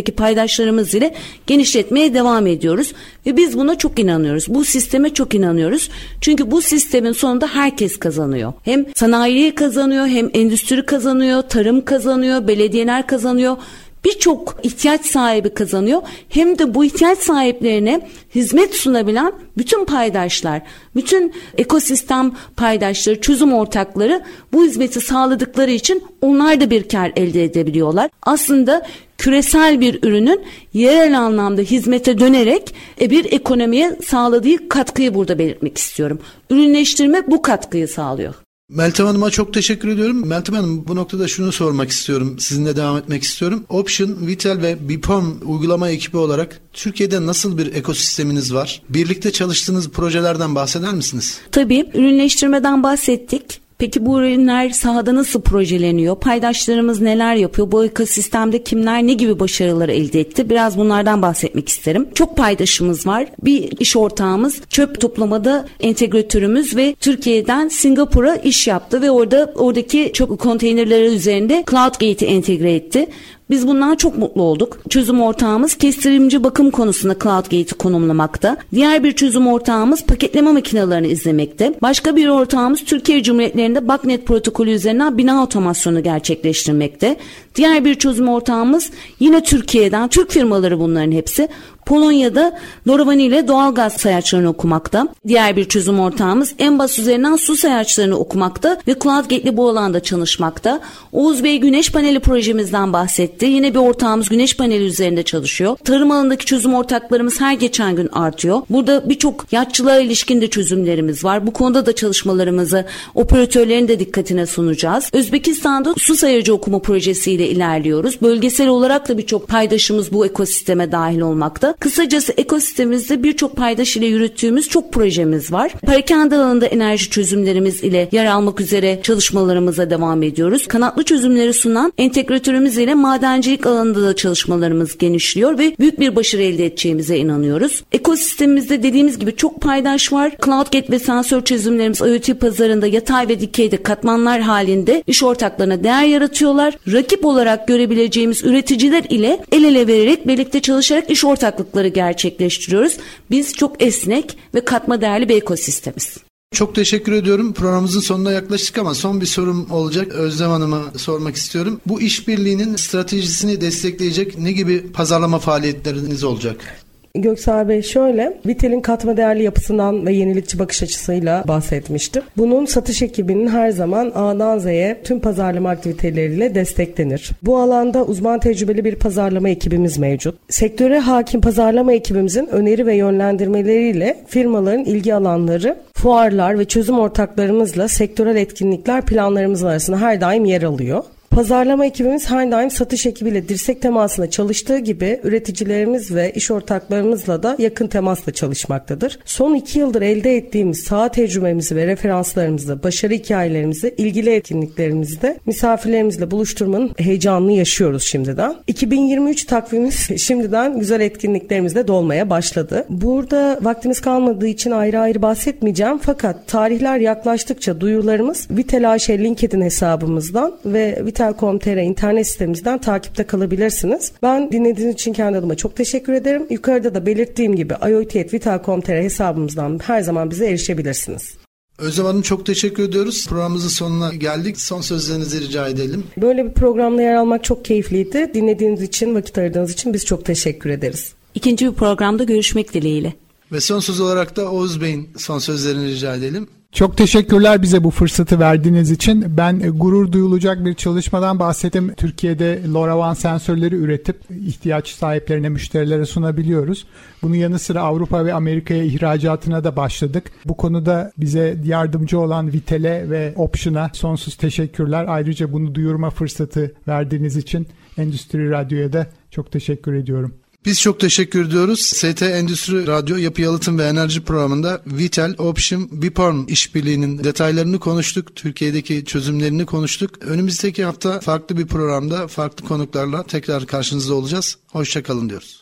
S3: ekosistemimizdeki paydaşlarımız ile genişletmeye devam ediyoruz ve biz buna çok inanıyoruz. Bu sisteme çok inanıyoruz. Çünkü bu sistemin sonunda herkes kazanıyor. Hem sanayi kazanıyor, hem endüstri kazanıyor, tarım kazanıyor, belediyeler kazanıyor birçok ihtiyaç sahibi kazanıyor. Hem de bu ihtiyaç sahiplerine hizmet sunabilen bütün paydaşlar, bütün ekosistem paydaşları, çözüm ortakları bu hizmeti sağladıkları için onlar da bir kar elde edebiliyorlar. Aslında küresel bir ürünün yerel anlamda hizmete dönerek e, bir ekonomiye sağladığı katkıyı burada belirtmek istiyorum. Ürünleştirme bu katkıyı sağlıyor.
S2: Meltem Hanım'a çok teşekkür ediyorum. Meltem Hanım bu noktada şunu sormak istiyorum. Sizinle devam etmek istiyorum. Option, Vital ve Bipom uygulama ekibi olarak Türkiye'de nasıl bir ekosisteminiz var? Birlikte çalıştığınız projelerden bahseder misiniz?
S3: Tabii. Ürünleştirmeden bahsettik. Peki bu ürünler sahada nasıl projeleniyor? Paydaşlarımız neler yapıyor? Bu ekosistemde kimler ne gibi başarılar elde etti? Biraz bunlardan bahsetmek isterim. Çok paydaşımız var. Bir iş ortağımız çöp toplamada entegratörümüz ve Türkiye'den Singapur'a iş yaptı ve orada oradaki çöp konteynerleri üzerinde CloudGate'i entegre etti. Biz bundan çok mutlu olduk. Çözüm ortağımız kestirimci bakım konusunda CloudGate'i konumlamakta. Diğer bir çözüm ortağımız paketleme makinelerini izlemekte. Başka bir ortağımız Türkiye Cumhuriyetlerinde BACnet protokolü üzerinden bina otomasyonu gerçekleştirmekte. Diğer bir çözüm ortağımız yine Türkiye'den, Türk firmaları bunların hepsi. Polonya'da Dorovani ile doğal gaz sayaçlarını okumakta. Diğer bir çözüm ortağımız Embas üzerinden su sayaçlarını okumakta ve CloudGate'li bu alanda çalışmakta. Oğuz Bey güneş paneli projemizden bahsetti. Yine bir ortağımız güneş paneli üzerinde çalışıyor. Tarım alanındaki çözüm ortaklarımız her geçen gün artıyor. Burada birçok yatçılığa ilişkin de çözümlerimiz var. Bu konuda da çalışmalarımızı operatörlerin de dikkatine sunacağız. Özbekistan'da su sayacı okuma projesiyle ilerliyoruz. Bölgesel olarak da birçok paydaşımız bu ekosisteme dahil olmakta. Kısacası ekosistemimizde birçok paydaş ile yürüttüğümüz çok projemiz var. Parakende alanında enerji çözümlerimiz ile yer almak üzere çalışmalarımıza devam ediyoruz. Kanatlı çözümleri sunan entegratörümüz ile madencilik alanında da çalışmalarımız genişliyor ve büyük bir başarı elde edeceğimize inanıyoruz. Ekosistemimizde dediğimiz gibi çok paydaş var. CloudGate ve sensör çözümlerimiz IoT pazarında yatay ve dikeyde katmanlar halinde iş ortaklarına değer yaratıyorlar. Rakip olarak görebileceğimiz üreticiler ile el ele vererek birlikte çalışarak iş ortaklığı ortaklıkları gerçekleştiriyoruz. Biz çok esnek ve katma değerli bir ekosistemiz.
S2: Çok teşekkür ediyorum. Programımızın sonuna yaklaştık ama son bir sorum olacak. Özlem Hanım'a sormak istiyorum. Bu işbirliğinin stratejisini destekleyecek ne gibi pazarlama faaliyetleriniz olacak?
S5: Göksel Bey şöyle, Vitel'in katma değerli yapısından ve yenilikçi bakış açısıyla bahsetmiştim. Bunun satış ekibinin her zaman A'dan Z'ye tüm pazarlama aktiviteleriyle desteklenir. Bu alanda uzman tecrübeli bir pazarlama ekibimiz mevcut. Sektöre hakim pazarlama ekibimizin öneri ve yönlendirmeleriyle firmaların ilgi alanları fuarlar ve çözüm ortaklarımızla sektörel etkinlikler planlarımız arasında her daim yer alıyor. Pazarlama ekibimiz daim satış ekibiyle dirsek temasında çalıştığı gibi üreticilerimiz ve iş ortaklarımızla da yakın temasla çalışmaktadır. Son iki yıldır elde ettiğimiz saha tecrübemizi ve referanslarımızı, başarı hikayelerimizi, ilgili etkinliklerimizde misafirlerimizle buluşturmanın heyecanını yaşıyoruz şimdiden. 2023 takvimimiz şimdiden güzel etkinliklerimizle dolmaya başladı. Burada vaktimiz kalmadığı için ayrı ayrı bahsetmeyeceğim fakat tarihler yaklaştıkça duyurularımız Vitel AŞ LinkedIn hesabımızdan ve Vitel Vital.com.tr internet sitemizden takipte kalabilirsiniz. Ben dinlediğiniz için kendi adıma çok teşekkür ederim. Yukarıda da belirttiğim gibi IoT.Vital.com.tr hesabımızdan her zaman bize erişebilirsiniz.
S2: Özlem Hanım çok teşekkür ediyoruz. Programımızın sonuna geldik. Son sözlerinizi rica edelim.
S5: Böyle bir programda yer almak çok keyifliydi. Dinlediğiniz için, vakit ayırdığınız için biz çok teşekkür ederiz.
S3: İkinci bir programda görüşmek dileğiyle.
S2: Ve son söz olarak da Oğuz Bey'in son sözlerini rica edelim.
S4: Çok teşekkürler bize bu fırsatı verdiğiniz için. Ben e, gurur duyulacak bir çalışmadan bahsettim. Türkiye'de LoRaWAN sensörleri üretip ihtiyaç sahiplerine, müşterilere sunabiliyoruz. Bunun yanı sıra Avrupa ve Amerika'ya ihracatına da başladık. Bu konuda bize yardımcı olan Vitel'e ve Option'a sonsuz teşekkürler. Ayrıca bunu duyurma fırsatı verdiğiniz için Endüstri Radyo'ya da çok teşekkür ediyorum.
S2: Biz çok teşekkür ediyoruz. ST Endüstri Radyo Yapı Yalıtım ve Enerji programında Vital Option Biporm işbirliğinin detaylarını konuştuk. Türkiye'deki çözümlerini konuştuk. Önümüzdeki hafta farklı bir programda farklı konuklarla tekrar karşınızda olacağız. Hoşçakalın diyoruz.